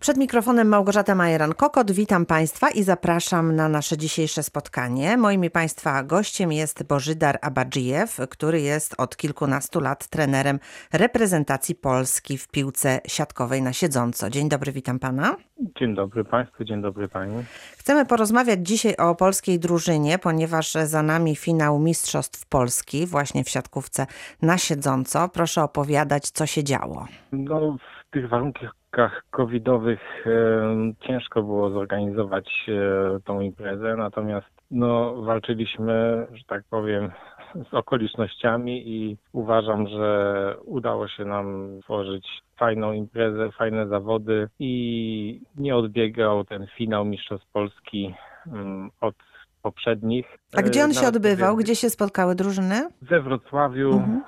Przed mikrofonem Małgorzata Majeran-Kokot. Witam Państwa i zapraszam na nasze dzisiejsze spotkanie. Moim Państwa gościem jest Bożydar Abadżyjew, który jest od kilkunastu lat trenerem reprezentacji Polski w piłce siatkowej na siedząco. Dzień dobry, witam Pana. Dzień dobry Państwu, dzień dobry Pani. Chcemy porozmawiać dzisiaj o polskiej drużynie, ponieważ za nami finał Mistrzostw Polski właśnie w siatkówce na siedząco. Proszę opowiadać, co się działo. No, w tych warunkach covidowych e, ciężko było zorganizować e, tą imprezę, natomiast no, walczyliśmy, że tak powiem, z okolicznościami i uważam, że udało się nam stworzyć fajną imprezę, fajne zawody i nie odbiegał ten finał Mistrzostw Polski um, od poprzednich. A gdzie on E, się odbywał? Gdzie się spotkały drużyny? We Wrocławiu, Mhm.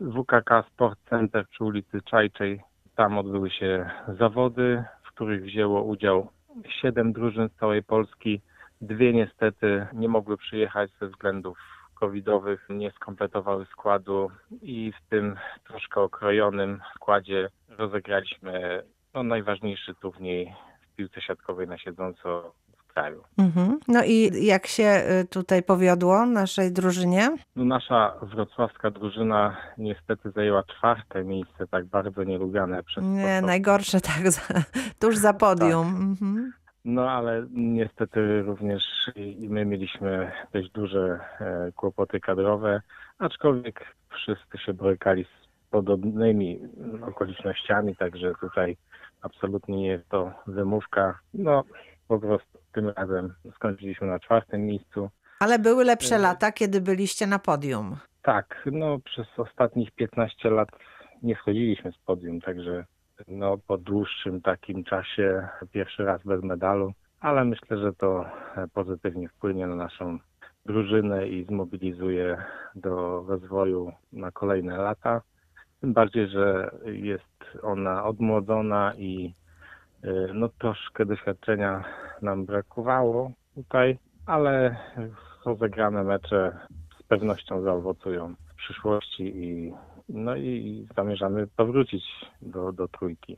w WKK Sport Center przy ulicy Czajczej. Tam odbyły się zawody, w których wzięło udział siedem drużyn z całej Polski. Dwie niestety nie mogły przyjechać ze względów covidowych, nie skompletowały składu i w tym troszkę okrojonym składzie rozegraliśmy no, najważniejszy turniej w piłce siatkowej na siedząco kraju. Mhm. No i jak się y, tutaj powiodło naszej drużynie? No, nasza wrocławska drużyna niestety zajęła czwarte miejsce, tak bardzo nielubane przez Nie, sportowców. najgorsze tak, za, tuż za podium. Mhm. No ale niestety również i my mieliśmy dość duże e, kłopoty kadrowe, aczkolwiek wszyscy się borykali z podobnymi okolicznościami, także tutaj absolutnie nie jest to wymówka. No po prostu tym razem skończyliśmy na czwartym miejscu. Ale były lepsze Mhm. lata, kiedy byliście na podium. Tak, no przez ostatnich 15 lat nie schodziliśmy z podium, także no po dłuższym takim czasie pierwszy raz bez medalu, ale myślę, że to e, pozytywnie wpłynie na naszą drużynę i zmobilizuje do rozwoju na kolejne lata. Tym bardziej, że jest ona odmłodzona i e, no troszkę doświadczenia nam brakowało tutaj, ale rozegrane mecze z pewnością zaowocują w przyszłości i no i zamierzamy powrócić do, do trójki.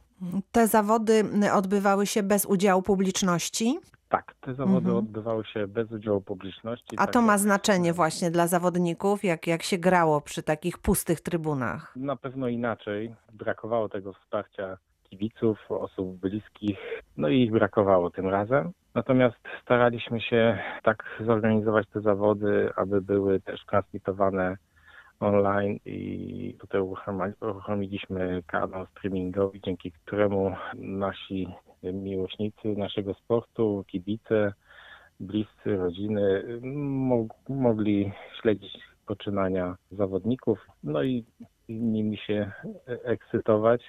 Te zawody y, odbywały się bez udziału publiczności, Tak, te zawody Mhm. odbywały się bez udziału publiczności. a tak to ma jak- znaczenie właśnie dla zawodników, jak, jak się grało przy takich pustych trybunach. Na pewno inaczej. Brakowało tego wsparcia kibiców, osób bliskich, no i ich brakowało tym razem. Natomiast staraliśmy się tak zorganizować te zawody, aby były też transmitowane online i tutaj uruchomi- uruchomiliśmy kanał streamingowy, dzięki któremu nasi miłośnicy naszego sportu, kibice, bliscy, rodziny mog- mogli śledzić poczynania zawodników, no i nimi się ekscytować,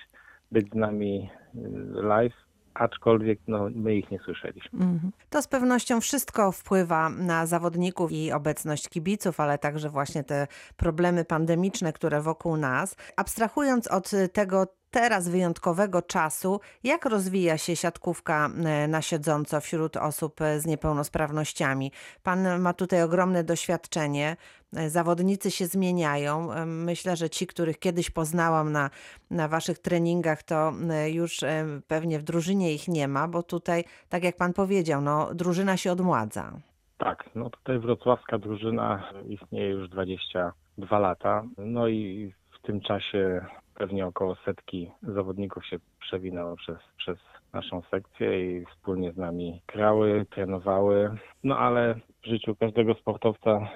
być z nami y, live, aczkolwiek no, my ich nie słyszeliśmy. Mhm. To z pewnością wszystko wpływa na zawodników i obecność kibiców, ale także właśnie te problemy pandemiczne, które wokół nas. Abstrahując od tego teraz wyjątkowego czasu, jak rozwija się siatkówka e, na siedząco wśród osób z niepełnosprawnościami? Pan ma tutaj ogromne doświadczenie. E, Zawodnicy się zmieniają. E, Myślę, że ci, których kiedyś poznałam na, na waszych treningach, to e, już pewnie w drużynie ich nie ma, bo tutaj, tak jak pan powiedział, no, drużyna się odmładza. Tak, no tutaj wrocławska drużyna istnieje już 22 lata, no i w tym czasie pewnie około setki zawodników się przewinęło przez, przez naszą sekcję i wspólnie z nami grały, trenowały. No ale w życiu każdego sportowca e,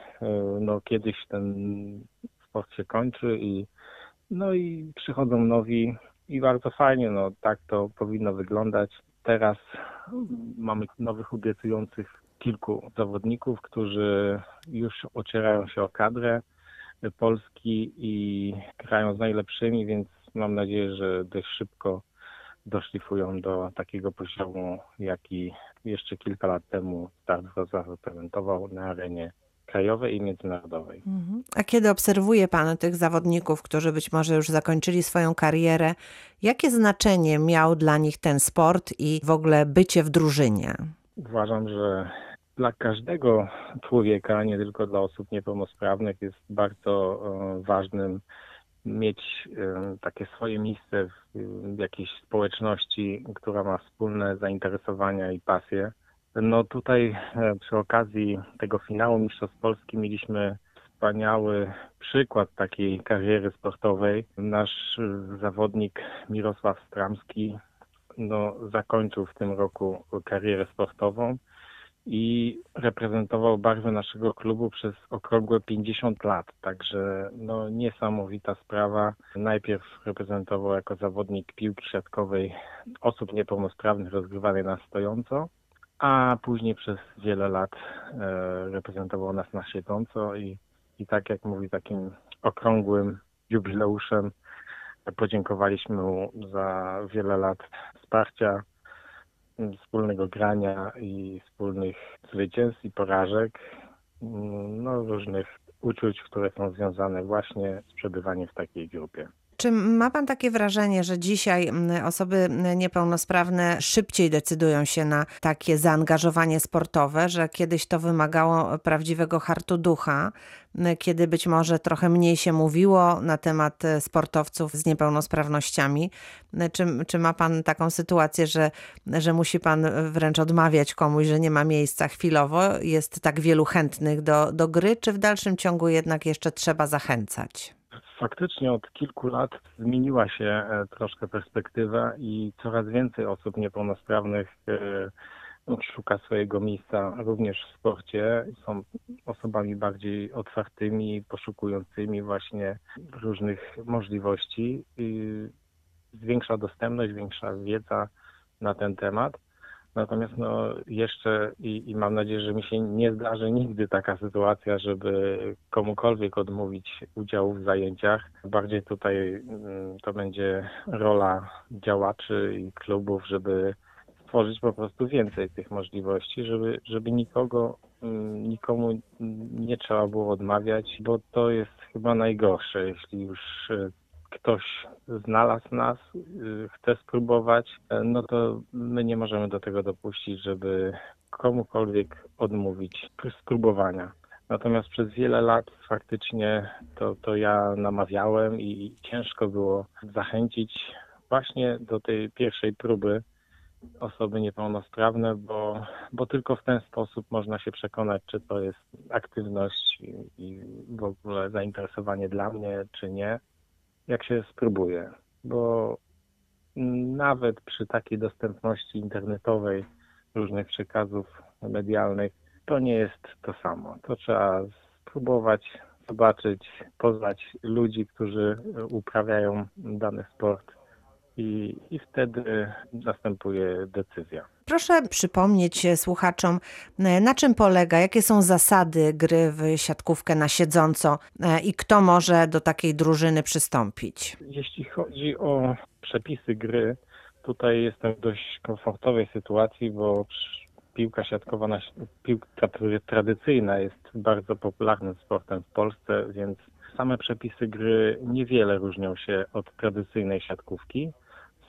no kiedyś ten sport się kończy i no i przychodzą nowi i bardzo fajnie, no tak to powinno wyglądać. Teraz mamy nowych obiecujących kilku zawodników, którzy już ocierają się o kadrę Polski i grają z najlepszymi, więc mam nadzieję, że dość szybko doszlifują do takiego poziomu, jaki jeszcze kilka lat temu Start Wrocław reprezentował na arenie krajowej i międzynarodowej. Mhm. A kiedy obserwuje Pan tych zawodników, którzy być może już zakończyli swoją karierę, jakie znaczenie miał dla nich ten sport i w ogóle bycie w drużynie? Uważam, że dla każdego człowieka, nie tylko dla osób niepełnosprawnych, jest bardzo e, ważnym mieć takie swoje miejsce w jakiejś społeczności, która ma wspólne zainteresowania i pasje. No tutaj e, przy okazji tego finału Mistrzostw Polski mieliśmy wspaniały przykład takiej kariery sportowej. Nasz zawodnik Mirosław Stramski no, zakończył w tym roku karierę sportową i reprezentował barwy naszego klubu przez okrągłe 50 lat. Także no, niesamowita sprawa. Najpierw reprezentował jako zawodnik piłki siatkowej osób niepełnosprawnych rozgrywanej na stojąco, a później przez wiele lat e, reprezentował nas na siedząco i, i tak jak mówi, takim okrągłym jubileuszem podziękowaliśmy mu za wiele lat wsparcia wspólnego grania i wspólnych zwycięstw i porażek, no, różnych uczuć, które są związane właśnie z przebywaniem w takiej grupie. Czy ma Pan takie wrażenie, że dzisiaj osoby niepełnosprawne szybciej decydują się na takie zaangażowanie sportowe, że kiedyś to wymagało prawdziwego hartu ducha, kiedy być może trochę mniej się mówiło na temat e, sportowców z niepełnosprawnościami? Czy, czy ma Pan taką sytuację, że, że musi Pan wręcz odmawiać komuś, że nie ma miejsca chwilowo? Jest tak wielu chętnych do, do gry, czy w dalszym ciągu jednak jeszcze trzeba zachęcać? Faktycznie od kilku lat zmieniła się e, troszkę perspektywa i coraz więcej osób niepełnosprawnych e, szuka swojego miejsca również w sporcie. Są osobami bardziej otwartymi, poszukującymi właśnie różnych możliwości. Zwiększa dostępność, większa wiedza na ten temat. Natomiast no jeszcze i, i, mam nadzieję, że mi się nie zdarzy nigdy taka sytuacja, żeby komukolwiek odmówić udziału w zajęciach. Bardziej tutaj mm, to będzie rola działaczy i klubów, żeby stworzyć po prostu więcej tych możliwości, żeby, żeby nikogo, mm, nikomu nie trzeba było odmawiać, bo to jest chyba najgorsze, jeśli już e, ktoś znalazł nas, y, chce spróbować, e, no to my nie możemy do tego dopuścić, żeby komukolwiek odmówić spróbowania. Natomiast przez wiele lat faktycznie to, to ja namawiałem i ciężko było zachęcić właśnie do tej pierwszej próby osoby niepełnosprawne, bo, bo tylko w ten sposób można się przekonać, czy to jest aktywność i, i w ogóle zainteresowanie dla mnie, czy nie jak się spróbuje, bo nawet przy takiej dostępności internetowej różnych przekazów medialnych, to nie jest to samo. To trzeba spróbować, zobaczyć, poznać ludzi, którzy uprawiają dany sport i, i wtedy następuje decyzja. Proszę przypomnieć słuchaczom, na czym polega, jakie są zasady gry w siatkówkę na siedząco e, i kto może do takiej drużyny przystąpić? Jeśli chodzi o przepisy gry, tutaj jestem w dość komfortowej sytuacji, bo piłka siatkowa, piłka tradycyjna jest bardzo popularnym sportem w Polsce, więc same przepisy gry niewiele różnią się od tradycyjnej siatkówki.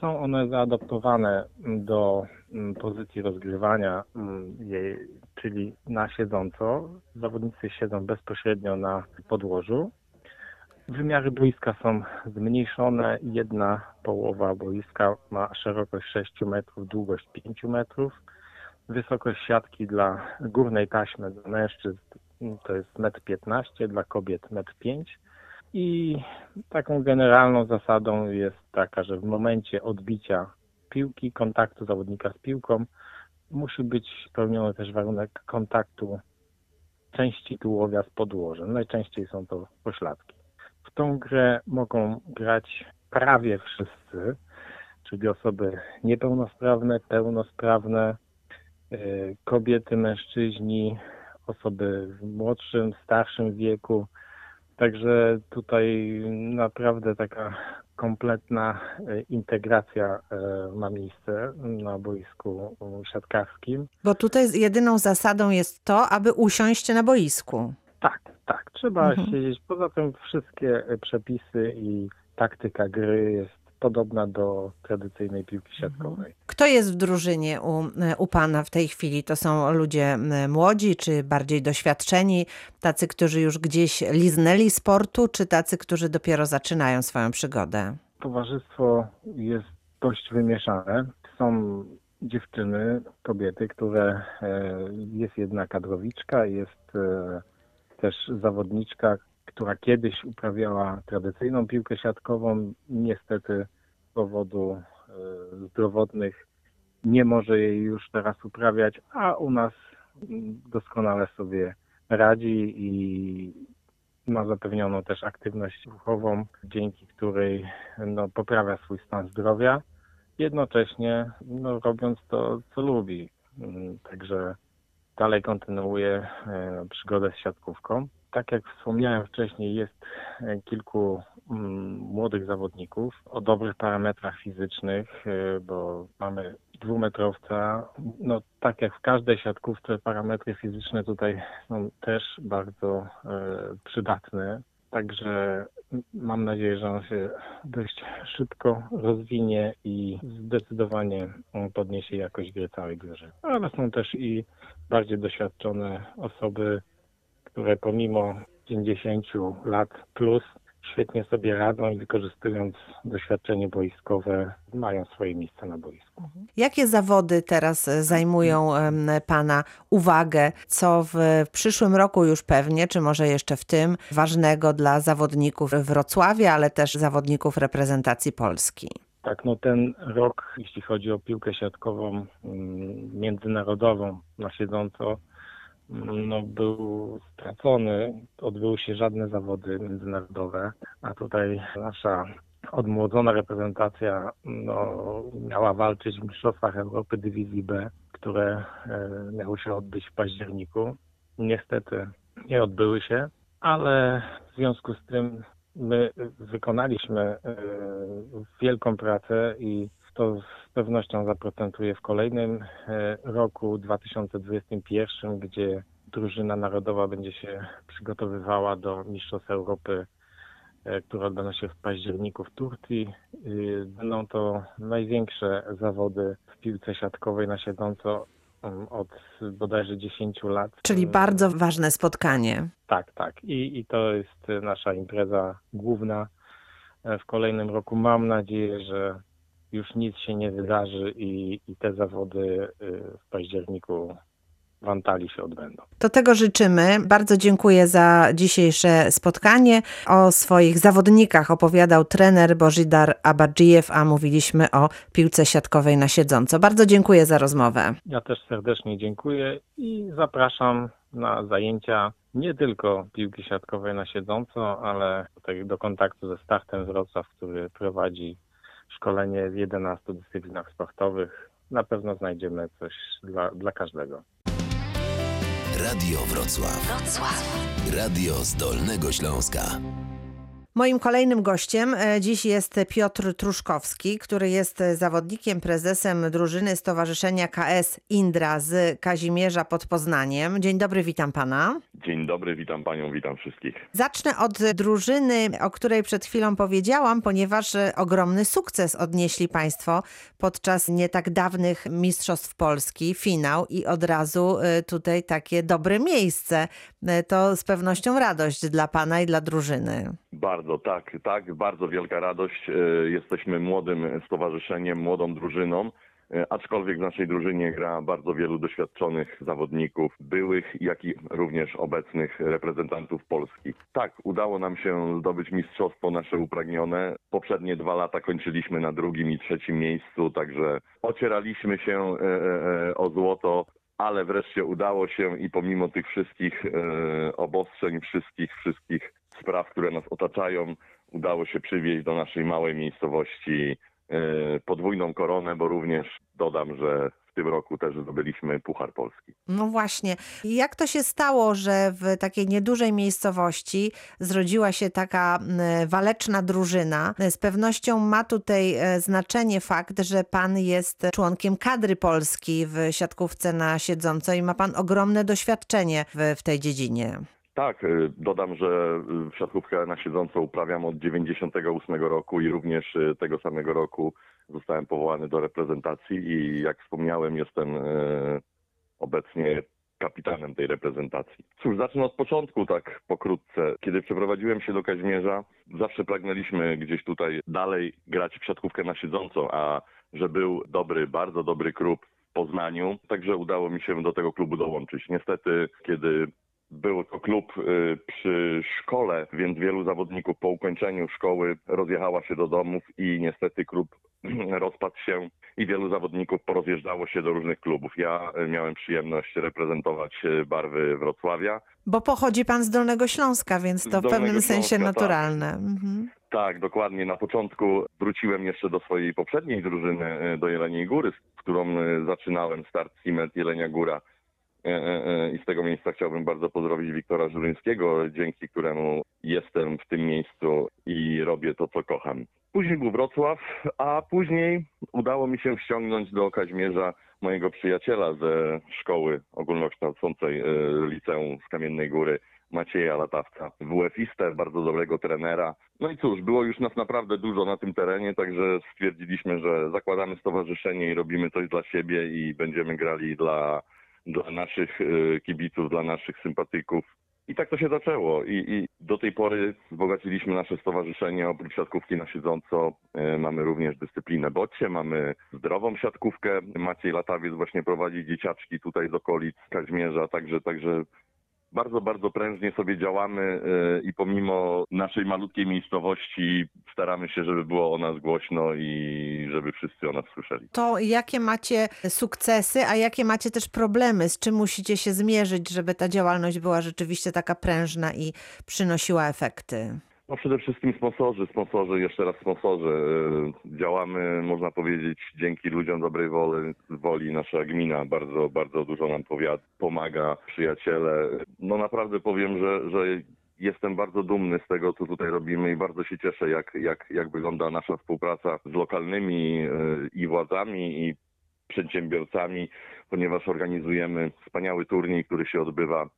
Są one zaadaptowane do mm, pozycji rozgrywania mm, jej, czyli na siedząco. Zawodnicy siedzą bezpośrednio na podłożu. Wymiary boiska są zmniejszone. Jedna połowa boiska ma szerokość 6 metrów, długość 5 metrów. Wysokość siatki dla górnej taśmy dla mężczyzn to jest 1,15 m, dla kobiet 1,5 m i taką generalną zasadą jest taka, że w momencie odbicia piłki, kontaktu zawodnika z piłką, musi być spełniony też warunek kontaktu części tułowia z podłożem. Najczęściej są to pośladki. W tą grę mogą grać prawie wszyscy, czyli osoby niepełnosprawne, pełnosprawne, e, kobiety, mężczyźni, osoby w młodszym, starszym wieku, Także tutaj naprawdę taka kompletna e, integracja e, ma miejsce na boisku siatkarskim. Bo tutaj jedyną zasadą jest to, aby usiąść na boisku. Tak, tak. Trzeba mhm. siedzieć. Poza tym wszystkie przepisy i taktyka gry jest podobna do tradycyjnej piłki siatkowej. Kto jest w drużynie u, u Pana w tej chwili? To są ludzie młodzi, czy bardziej doświadczeni, tacy, którzy już gdzieś liznęli sportu, czy tacy, którzy dopiero zaczynają swoją przygodę? Towarzystwo jest dość wymieszane. Są dziewczyny, kobiety, które e, jest jedna kadrowiczka, jest e, też zawodniczka, która kiedyś uprawiała tradycyjną piłkę siatkową. Niestety z powodu e, zdrowotnych nie może jej już teraz uprawiać, a u nas doskonale sobie radzi i ma zapewnioną też aktywność ruchową, dzięki której no, poprawia swój stan zdrowia jednocześnie no, robiąc to, co lubi. Mm, także dalej kontynuuję e, przygodę z siatkówką. Tak jak wspomniałem wcześniej, jest e, kilku mm, młodych zawodników o dobrych parametrach fizycznych, e, bo mamy dwumetrowca. No tak jak w każdej siatkówce parametry fizyczne tutaj są też bardzo przydatne. Także mam nadzieję, że on się dość szybko rozwinie i zdecydowanie podniesie jakość gry całej grze. Ale są też i bardziej doświadczone osoby, które pomimo 50 lat plus świetnie sobie radzą i wykorzystując doświadczenie boiskowe, mają swoje miejsce na boisku. Jakie zawody teraz zajmują Pana uwagę? Co w przyszłym roku już pewnie, czy może jeszcze w tym, ważnego dla zawodników Wrocławia, ale też zawodników reprezentacji Polski? Tak, no ten rok, jeśli chodzi o piłkę siatkową mm, międzynarodową na siedząco, no, był stracony, odbyły się żadne zawody międzynarodowe, a tutaj nasza odmłodzona reprezentacja no, miała walczyć w Mistrzostwach Europy Dywizji B, które e, miały się odbyć w październiku. Niestety nie odbyły się, ale w związku z tym my wykonaliśmy e, wielką pracę i to z pewnością zaprocentuje w kolejnym e, roku 2021, gdzie drużyna narodowa będzie się przygotowywała do Mistrzostw Europy, e, które odbędą się w październiku w Turcji. Będą to największe zawody w piłce siatkowej na siedząco mm, od bodajże 10 lat. Czyli bardzo ważne spotkanie. Tak, tak. I, I to jest nasza impreza główna e, w kolejnym roku. Mam nadzieję, że już nic się nie wydarzy i, i te zawody y, w październiku w Antalii się odbędą. To tego życzymy. Bardzo dziękuję za dzisiejsze spotkanie. O swoich zawodnikach opowiadał trener Bożidar Abadżijew, a mówiliśmy o piłce siatkowej na siedząco. Bardzo dziękuję za rozmowę. Ja też serdecznie dziękuję i zapraszam na zajęcia nie tylko piłki siatkowej na siedząco, ale do kontaktu ze Startem Wrocław, który prowadzi szkolenie w 11 dyscyplinach sportowych. Na pewno znajdziemy coś dla, dla każdego. Radio Wrocław. Wrocław. Radio z Dolnego Śląska. Moim kolejnym gościem e, dziś jest Piotr Truszkowski, który jest zawodnikiem, prezesem drużyny Stowarzyszenia KS Indra z Kazimierza pod Poznaniem. Dzień dobry, witam pana. Dzień dobry, witam panią, witam wszystkich. Zacznę od drużyny, o której przed chwilą powiedziałam, ponieważ ogromny sukces odnieśli państwo podczas nie tak dawnych Mistrzostw Polski, finał i od razu e, tutaj takie dobre miejsce. E, to z pewnością radość dla pana i dla drużyny. Bardzo, tak, tak, bardzo wielka radość. E, jesteśmy młodym stowarzyszeniem, młodą drużyną, e, aczkolwiek w naszej drużynie gra bardzo wielu doświadczonych zawodników, byłych, jak i również obecnych reprezentantów Polski. Tak, udało nam się zdobyć mistrzostwo nasze upragnione. Poprzednie dwa lata kończyliśmy na drugim i trzecim miejscu, także ocieraliśmy się e, o złoto ale wreszcie udało się i pomimo tych wszystkich e, obostrzeń, wszystkich, wszystkich spraw, które nas otaczają, udało się przywieźć do naszej małej miejscowości e, podwójną koronę, bo również dodam, że w tym roku też zdobyliśmy Puchar Polski. No właśnie. Jak to się stało, że w takiej niedużej miejscowości zrodziła się taka waleczna drużyna? Z pewnością ma tutaj e, znaczenie fakt, że pan jest członkiem kadry Polski w siatkówce na siedząco i ma pan ogromne doświadczenie w, w tej dziedzinie. Tak, y, dodam, że y, siatkówkę na siedząco uprawiam od 98 roku i również y, tego samego roku zostałem powołany do reprezentacji i jak wspomniałem jestem obecnie kapitanem tej reprezentacji. Cóż, zacznę od początku tak pokrótce. Kiedy przeprowadziłem się do Kaźmierza, zawsze pragnęliśmy gdzieś tutaj dalej grać w siatkówkę na siedząco, a że był dobry, bardzo dobry klub w Poznaniu, także udało mi się do tego klubu dołączyć. Niestety, kiedy był to klub y, przy szkole, więc wielu zawodników po ukończeniu szkoły rozjechała się do domów i niestety klub rozpadł się i wielu zawodników porozjeżdżało się do różnych klubów. Ja y, miałem przyjemność reprezentować y, barwy Wrocławia. Bo pochodzi pan z Dolnego Śląska, więc to w pewnym sensie Śląska, tak. naturalne. Mhm. Tak, dokładnie. Na początku wróciłem jeszcze do swojej poprzedniej drużyny, do Jeleniej Góry, z którą zaczynałem start Ciment Jelenia Góra. E, e, e, I z tego miejsca chciałbym bardzo pozdrowić Wiktora Żuryńskiego, dzięki któremu jestem w tym miejscu i robię to, co kocham. Później był Wrocław, a później udało mi się ściągnąć do Kaźmierza mojego przyjaciela ze szkoły ogólnokształcącej liceum z Kamiennej Góry, Macieja Latawca, WF-istę, bardzo dobrego trenera. No i cóż, było już nas naprawdę dużo na tym terenie, także stwierdziliśmy, że zakładamy stowarzyszenie i robimy coś dla siebie i będziemy grali dla, dla naszych e, kibiców, dla naszych sympatyków. I tak to się zaczęło. I, I do tej pory wzbogaciliśmy nasze stowarzyszenie. Oprócz siatkówki na siedząco e, mamy również dyscyplinę bocie, mamy zdrową siatkówkę. Maciej Latawiec właśnie prowadzi dzieciaczki tutaj z okolic Kaźmierza, także, także bardzo, bardzo prężnie sobie działamy e, i pomimo naszej malutkiej miejscowości staramy się, żeby było o nas głośno i żeby wszyscy o nas słyszeli. To jakie macie sukcesy, a jakie macie też problemy, z czym musicie się zmierzyć, żeby ta działalność była rzeczywiście taka prężna i przynosiła efekty? No przede wszystkim sponsorzy, sponsorzy, jeszcze raz sponsorzy. E, Działamy, można powiedzieć, dzięki ludziom dobrej woli, woli. Nasza gmina bardzo, bardzo dużo nam powiat, pomaga, przyjaciele. No naprawdę powiem, że, że jestem bardzo dumny z tego, co tutaj robimy i bardzo się cieszę, jak, jak, jak wygląda nasza współpraca z lokalnymi e, i władzami, i przedsiębiorcami, ponieważ organizujemy wspaniały turniej, który się odbywa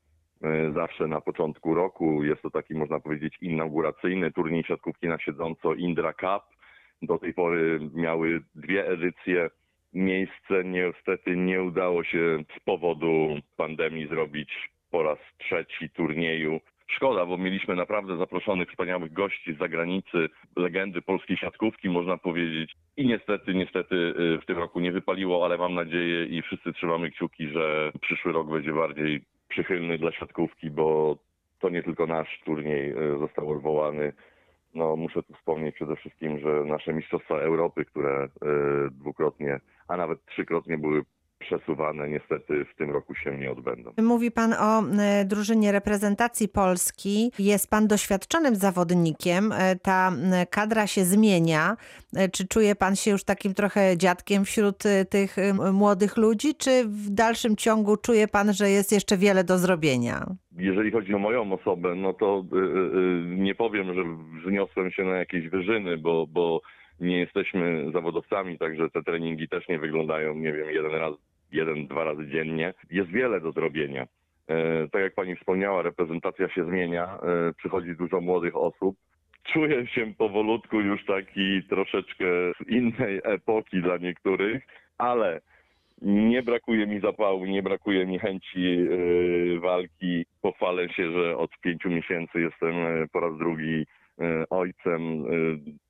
zawsze na początku roku. Jest to taki, można powiedzieć, inauguracyjny turniej siatkówki na siedząco Indra Cup. Do tej pory miały dwie edycje. Miejsce niestety nie udało się z powodu pandemii zrobić po raz trzeci turnieju. Szkoda, bo mieliśmy naprawdę zaproszonych wspaniałych gości z zagranicy, legendy polskiej siatkówki, można powiedzieć. I niestety, niestety y, w tym roku nie wypaliło, ale mam nadzieję i wszyscy trzymamy kciuki, że przyszły rok będzie bardziej przychylny dla siatkówki, bo to nie tylko nasz turniej y, został odwołany. No, muszę tu wspomnieć przede wszystkim, że nasze Mistrzostwa Europy, które y, dwukrotnie, a nawet trzykrotnie były przesuwane, niestety w tym roku się nie odbędą. Mówi pan o e, drużynie reprezentacji Polski. Jest pan doświadczonym zawodnikiem. E, Ta m, kadra się zmienia. E, Czy czuje pan się już takim trochę dziadkiem wśród e, tych e, młodych ludzi, czy w dalszym ciągu czuje pan, że jest jeszcze wiele do zrobienia? Jeżeli chodzi o moją osobę, no to y, y, y, nie powiem, że wzniosłem się na jakieś wyżyny, bo, bo nie jesteśmy zawodowcami, także te treningi też nie wyglądają, nie wiem, jeden raz, jeden, dwa razy dziennie. Jest wiele do zrobienia. E, tak jak pani wspomniała, reprezentacja się zmienia, e, przychodzi dużo młodych osób. Czuję się powolutku już taki troszeczkę z innej epoki dla niektórych, ale nie brakuje mi zapału, nie brakuje mi chęci e, walki. Pochwalę się, że od pięciu miesięcy jestem po raz drugi ojcem e,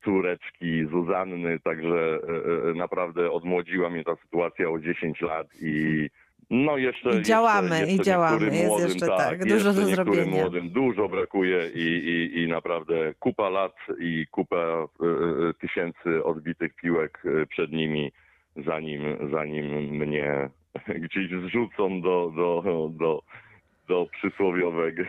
córeczki Zuzanny, także e, e, naprawdę odmłodziła mnie ta sytuacja o 10 lat i no jeszcze... I działamy, jeszcze, i jeszcze działamy. niektórym Jest młodym, jeszcze tak, tak, dużo do zrobienia. młodym dużo brakuje i, i, i naprawdę kupa lat i kupa e, e, tysięcy odbitych piłek e, przed nimi, zanim, zanim mnie gdzieś zrzucą do, do, do, do przysłowiowego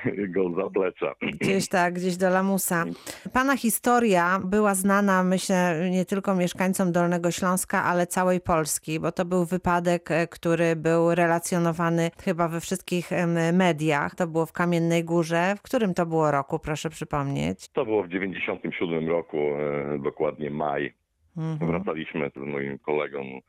zaplecza. Gdzieś tak, gdzieś do lamusa. Pana historia była znana, myślę, nie tylko mieszkańcom Dolnego Śląska, ale całej Polski, bo to był wypadek, e, który był relacjonowany chyba we wszystkich mediach. To było w Kamiennej Górze. W którym to było roku, proszę przypomnieć? To było w 97 roku, e, dokładnie maj. Mhm. Wracaliśmy z moim kolegą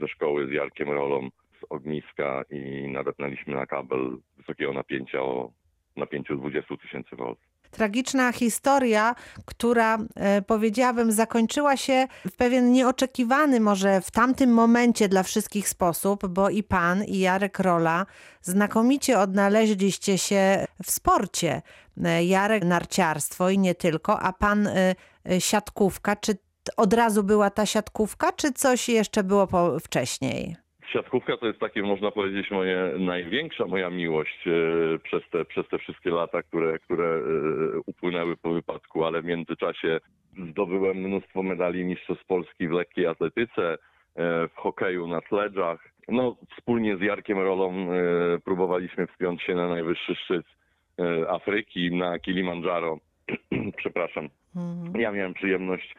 ze szkoły, z Jarkiem Rolą z ogniska i nadepnęliśmy na kabel wysokiego napięcia o napięciu 20 tysięcy V. Tragiczna historia, która e, powiedziałabym zakończyła się w pewien nieoczekiwany może w tamtym momencie dla wszystkich sposób, bo i pan i Jarek Rola znakomicie odnaleźliście się w sporcie. E, Jarek narciarstwo i nie tylko, a pan e, siatkówka. Czy od razu była ta siatkówka, czy coś jeszcze było po, wcześniej? Siatkówka to jest takie, można powiedzieć, moje największa moja miłość e, przez te, przez te wszystkie lata, które, które e, upłynęły po wypadku, ale w międzyczasie zdobyłem mnóstwo medali Mistrzostw Polski w lekkiej atletyce, e, w hokeju na sledżach. No, wspólnie z Jarkiem Rolą próbowaliśmy wspiąć się na najwyższy szczyt Afryki, na Kilimandżaro. Przepraszam. Mhm. Ja miałem przyjemność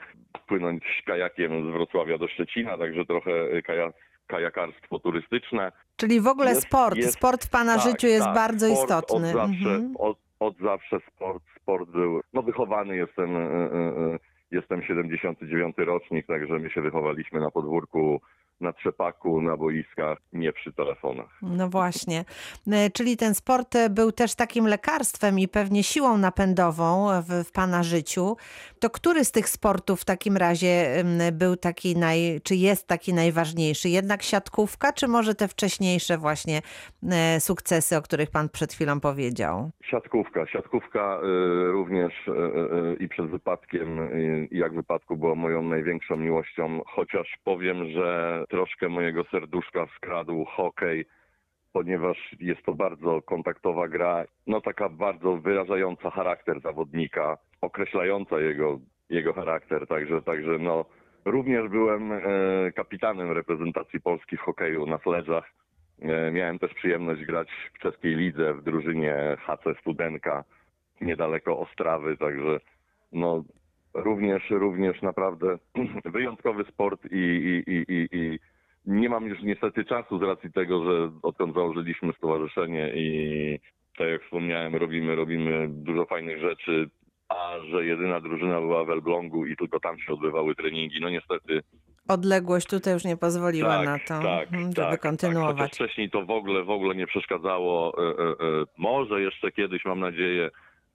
płynąć kajakiem z Wrocławia do Szczecina, także trochę kaja, kajakarstwo turystyczne. Czyli w ogóle Jest- sport, jest- sport w pana Tak, życiu jest tak, bardzo sport istotny. Od zawsze, Mhm. od, od zawsze sport, sport był. No wychowany jestem, e, e, e, jestem 79 rocznik, także my się wychowaliśmy na podwórku, na trzepaku, na boiskach, nie przy telefonach. No właśnie. E, Czyli ten sport e, był też takim lekarstwem i pewnie siłą napędową w, w pana życiu. To który z tych sportów w takim razie był taki naj, czy jest taki najważniejszy? Jednak siatkówka, czy może te wcześniejsze właśnie e, sukcesy, o których pan przed chwilą powiedział? Siatkówka. Siatkówka również i przed wypadkiem, i jak wypadku była moją największą miłością, chociaż powiem, że troszkę mojego serduszka skradł hokej, ponieważ jest to bardzo kontaktowa gra, no taka bardzo wyrażająca charakter zawodnika, określająca jego, jego charakter, także, także no również byłem e, kapitanem reprezentacji Polski w hokeju na sledżach. E, Miałem też przyjemność grać w czeskiej lidze w drużynie HC Studenka niedaleko Ostrawy, także no również, również naprawdę wyjątkowy sport i, i, i, i, nie mam już niestety czasu z racji tego, że odkąd założyliśmy stowarzyszenie i tak jak wspomniałem, robimy, robimy dużo fajnych rzeczy, a że jedyna drużyna była w Elblągu i tylko tam się odbywały treningi, no niestety Odległość tutaj już nie pozwoliła na to, tak, mhm, żeby tak, Tak. kontynuować. Chociaż wcześniej to w ogóle, w ogóle nie przeszkadzało. E, e, e, Może jeszcze kiedyś, mam nadzieję,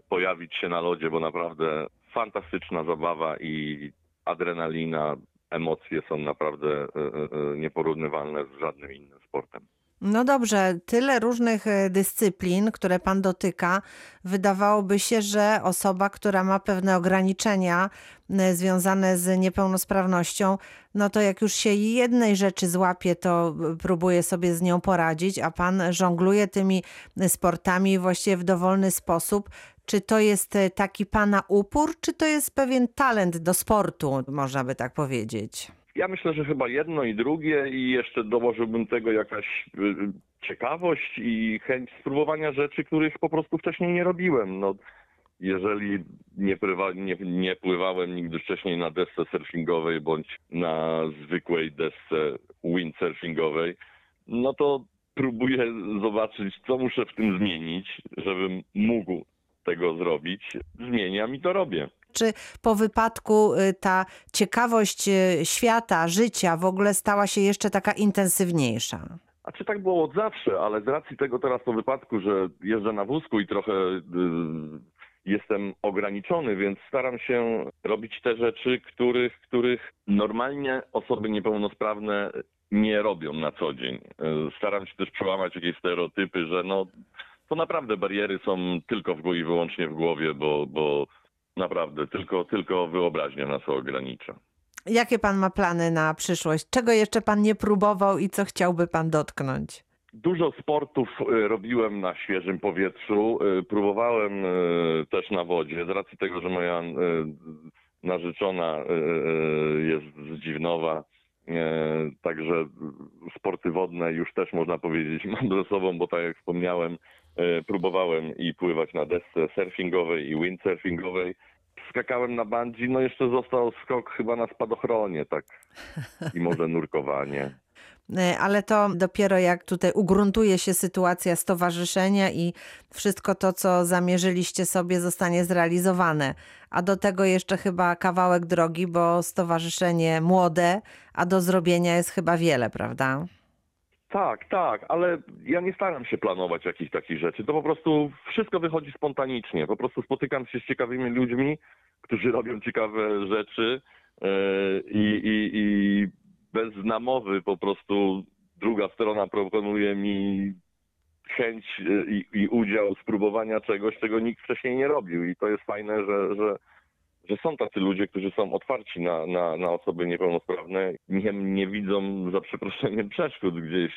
pojawić się na lodzie, bo naprawdę fantastyczna zabawa i adrenalina, emocje są naprawdę e, e, e, nieporównywalne z żadnym innym sportem. No dobrze, tyle różnych e, dyscyplin, które pan dotyka. Wydawałoby się, że osoba, która ma pewne ograniczenia m, związane z niepełnosprawnością, no to jak już się jednej rzeczy złapie, to e, próbuje sobie z nią poradzić, a pan żongluje tymi sportami właściwie w dowolny sposób. Czy to jest e, taki pana upór, czy to jest pewien talent do sportu, można by tak powiedzieć? Ja myślę, że chyba jedno i drugie i jeszcze dołożyłbym tego jakaś y, ciekawość i chęć spróbowania rzeczy, których po prostu wcześniej nie robiłem. No, jeżeli nie, prywa, nie, nie pływałem nigdy wcześniej na desce surfingowej bądź na zwykłej desce windsurfingowej, no to próbuję zobaczyć, co muszę w tym zmienić, żebym mógł tego zrobić. Zmieniam i to robię. Czy po wypadku y, ta ciekawość y, świata, życia w ogóle stała się jeszcze taka intensywniejsza? A czy tak było od zawsze, ale z racji tego teraz po wypadku, że jeżdżę na wózku i trochę y, jestem ograniczony, więc staram się robić te rzeczy, których, których normalnie osoby niepełnosprawne nie robią na co dzień. Staram się też przełamać jakieś stereotypy, że no to naprawdę bariery są tylko w, i wyłącznie w głowie, bo, bo naprawdę tylko, tylko wyobraźnia nas ogranicza. Jakie pan ma plany na przyszłość? Czego jeszcze pan nie próbował i co chciałby pan dotknąć? Dużo sportów y, robiłem na świeżym powietrzu. Y, Próbowałem y, też na wodzie. Z racji tego, że moja narzeczona jest z Dziwnowa, także sporty wodne już też można powiedzieć mam ze sobą, bo tak jak wspomniałem, próbowałem i pływać na desce surfingowej i windsurfingowej. Skakałem na bungee, no jeszcze został skok chyba na spadochronie, tak. I może nurkowanie. Y, Ale to dopiero jak tutaj ugruntuje się sytuacja stowarzyszenia i wszystko to, co zamierzyliście sobie, zostanie zrealizowane. A do tego jeszcze chyba kawałek drogi, bo stowarzyszenie młode, a do zrobienia jest chyba wiele, prawda? Tak, tak, ale ja nie staram się planować jakichś takich rzeczy. To po prostu wszystko wychodzi spontanicznie. Po prostu spotykam się z ciekawymi ludźmi, którzy robią ciekawe rzeczy yy, i, i, i bez namowy po prostu druga strona proponuje mi chęć yy, i, i udział spróbowania czegoś, czego nikt wcześniej nie robił. I to jest fajne, że, że, że są tacy ludzie, którzy są otwarci na, na, na osoby niepełnosprawne, nie, nie widzą za przeproszeniem przeszkód gdzieś,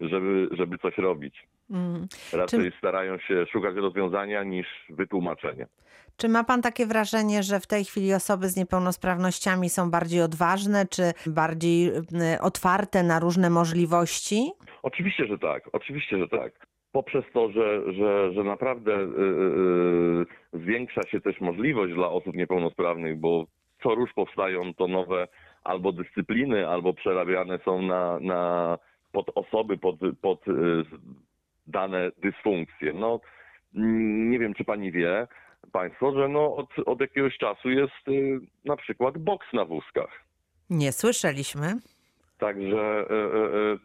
żeby, żeby coś robić. Mm. Raczej starają się szukać rozwiązania niż wytłumaczenia. Czy ma pan takie wrażenie, że w tej chwili osoby z niepełnosprawnościami są bardziej odważne, czy bardziej y, otwarte na różne możliwości? Oczywiście, że tak. Oczywiście, że tak. Poprzez to, że, że, że naprawdę yy, yy, zwiększa się też możliwość dla osób niepełnosprawnych, bo co róż powstają to nowe albo dyscypliny, albo przerabiane są na, na pod osoby, pod, pod yy, dane dysfunkcje. No, nie wiem, czy pani wie, państwo, że no od, od jakiegoś czasu jest y, na przykład boks na wózkach. Nie słyszeliśmy. Także y, y, y,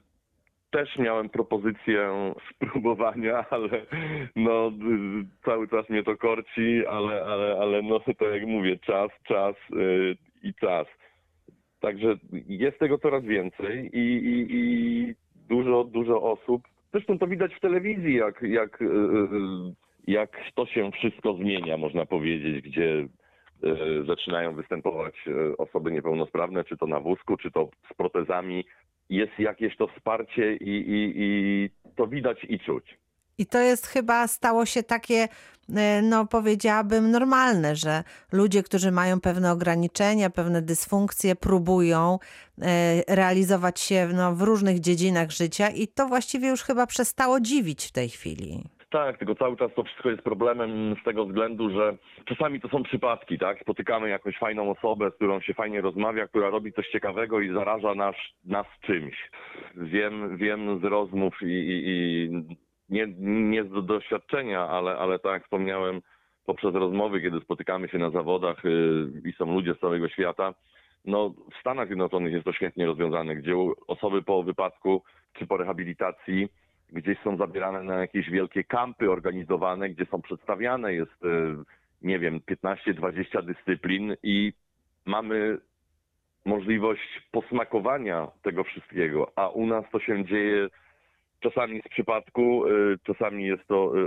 też miałem propozycję spróbowania, ale no cały czas mnie to korci, ale, ale, ale no to jak mówię, czas, czas y, i czas. Także jest tego coraz więcej i, i, i dużo, dużo osób. Zresztą to widać w telewizji, jak, jak, y, y, jak to się wszystko zmienia, można powiedzieć, gdzie zaczynają występować osoby niepełnosprawne, czy to na wózku, czy to z protezami. Jest jakieś to wsparcie i, i, i to widać i czuć. I to jest chyba stało się takie, e, no powiedziałabym, normalne, że ludzie, którzy mają pewne ograniczenia, pewne dysfunkcje, próbują e, realizować się no, w różnych dziedzinach życia i to właściwie już chyba przestało dziwić w tej chwili. Tak, tylko cały czas to wszystko jest problemem z tego względu, że czasami to są przypadki, tak? Spotykamy jakąś fajną osobę, z którą się fajnie rozmawia, która robi coś ciekawego i zaraża nas, nas czymś. Wiem, wiem z rozmów i, i, i nie, nie z doświadczenia, ale, ale tak jak wspomniałem poprzez rozmowy, kiedy spotykamy się na zawodach yy, i są ludzie z całego świata, no w Stanach Zjednoczonych jest to świetnie rozwiązane, gdzie osoby po wypadku czy po rehabilitacji gdzieś są zabierane na jakieś wielkie kampy organizowane, gdzie są przedstawiane, jest, yy, nie wiem, 15-20 dyscyplin i mamy możliwość posmakowania tego wszystkiego, a u nas to się dzieje czasami z przypadku, y, czasami jest to y,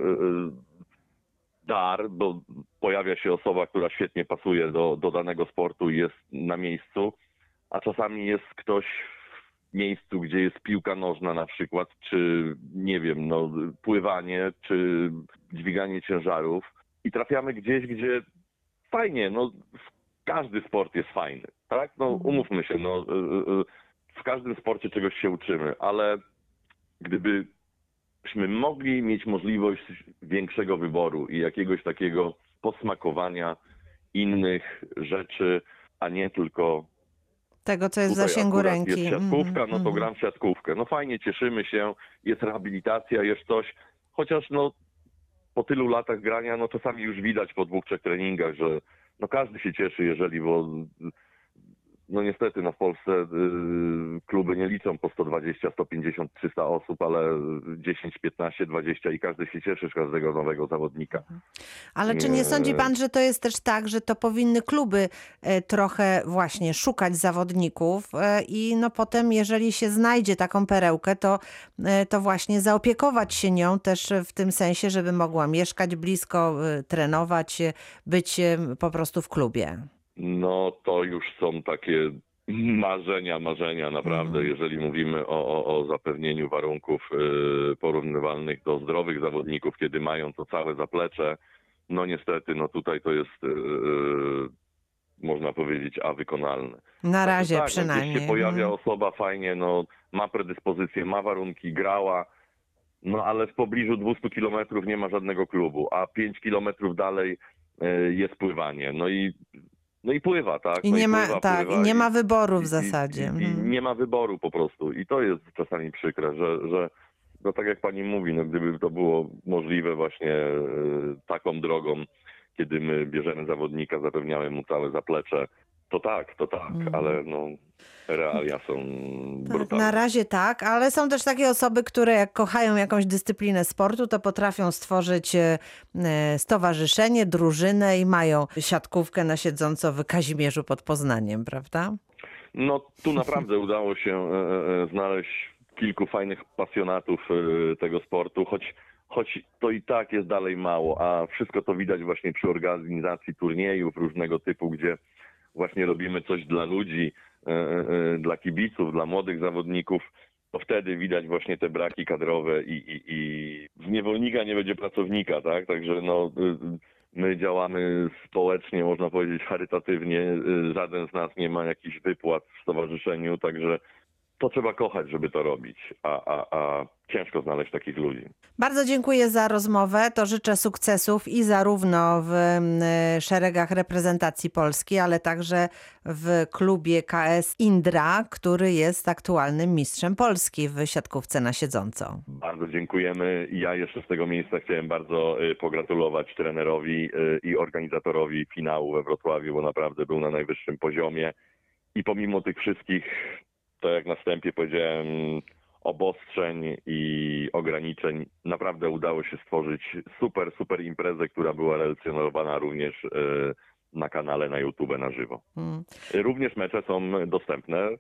dar, bo pojawia się osoba, która świetnie pasuje do, do danego sportu i jest na miejscu, a czasami jest ktoś miejscu, gdzie jest piłka nożna na przykład, czy nie wiem, no, pływanie, czy dźwiganie ciężarów i trafiamy gdzieś, gdzie fajnie, no każdy sport jest fajny, tak? No umówmy się, no w każdym sporcie czegoś się uczymy, ale gdybyśmy mogli mieć możliwość większego wyboru i jakiegoś takiego posmakowania innych rzeczy, a nie tylko Tego, co jest w zasięgu ręki. Jest siatkówka, no to mhm. gram w siatkówkę. No fajnie, cieszymy się, jest rehabilitacja, jest coś, chociaż no po tylu latach grania, no czasami już widać po dwóch, trzech treningach, że no każdy się cieszy, jeżeli, bo no niestety no w Polsce y, kluby nie liczą po 120, 150, 300 osób, ale 10, 15, 20 i każdy się cieszy z każdego nowego zawodnika. Ale czy nie sądzi pan, że to jest też tak, że to powinny kluby e, trochę właśnie szukać zawodników e, i no potem, jeżeli się znajdzie taką perełkę, to, e, to właśnie zaopiekować się nią też w tym sensie, żeby mogła mieszkać blisko, trenować, być po prostu w klubie. No to już są takie marzenia, marzenia naprawdę, Mhm. jeżeli mówimy o, o, o zapewnieniu warunków y, porównywalnych do zdrowych zawodników, kiedy mają to całe zaplecze. No niestety, no tutaj to jest, y, y, można powiedzieć, a wykonalne. Na razie tak, No, przynajmniej. gdzieś się pojawia Mhm. osoba fajnie, no ma predyspozycje, ma warunki, grała, no ale w pobliżu 200 kilometrów nie ma żadnego klubu, a 5 kilometrów dalej y, jest pływanie. No i, no i pływa, tak? I no nie ma, pływa, tak, pływa i nie i- ma wyboru w i- zasadzie. I, i Mhm. nie ma wyboru po prostu. I to jest czasami przykre, że, że no tak jak pani mówi, no gdyby to było możliwe właśnie e, taką drogą, kiedy my bierzemy zawodnika, zapewniamy mu całe zaplecze, To tak, to tak, Mhm. ale no realia są Tak, brutalne. na razie tak, ale są też takie osoby, które jak kochają jakąś dyscyplinę sportu, to potrafią stworzyć e, e, stowarzyszenie, drużynę i mają siatkówkę na siedząco w Kazimierzu pod Poznaniem, prawda? No tu naprawdę udało się e, znaleźć kilku fajnych pasjonatów tego sportu, choć, choć to i tak jest dalej mało, a wszystko to widać właśnie przy organizacji turniejów różnego typu, gdzie właśnie robimy coś dla ludzi, e, e, dla kibiców, dla młodych zawodników, to wtedy widać właśnie te braki kadrowe i, i, i z niewolnika nie będzie pracownika, tak? Także no, y, my działamy społecznie, można powiedzieć charytatywnie. Y, Żaden z nas nie ma jakichś wypłat w stowarzyszeniu, także to trzeba kochać, żeby to robić, a, a, a ciężko znaleźć takich ludzi. Bardzo dziękuję za rozmowę. To życzę sukcesów i zarówno w mm, szeregach reprezentacji Polski, ale także w klubie KS Indra, który jest aktualnym mistrzem Polski w siatkówce na siedząco. Bardzo dziękujemy. Ja jeszcze z tego miejsca chciałem bardzo y, pogratulować trenerowi y, i organizatorowi finału we Wrocławiu, bo naprawdę był na najwyższym poziomie. I pomimo tych wszystkich, to jak na wstępie powiedziałem, obostrzeń i ograniczeń, naprawdę udało się stworzyć super, super imprezę, która była relacjonowana również y, na kanale na YouTube na żywo. Mm. Również mecze są dostępne y,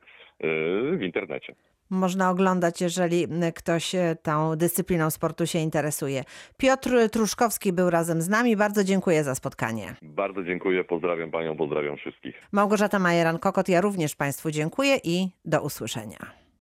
w internecie. Można oglądać, jeżeli ktoś e, tą dyscypliną sportu się interesuje. Piotr Truszkowski był razem z nami. Bardzo dziękuję za spotkanie. Bardzo dziękuję, pozdrawiam panią, pozdrawiam wszystkich. Małgorzata Majeran-Kokot, ja również Państwu dziękuję i do usłyszenia.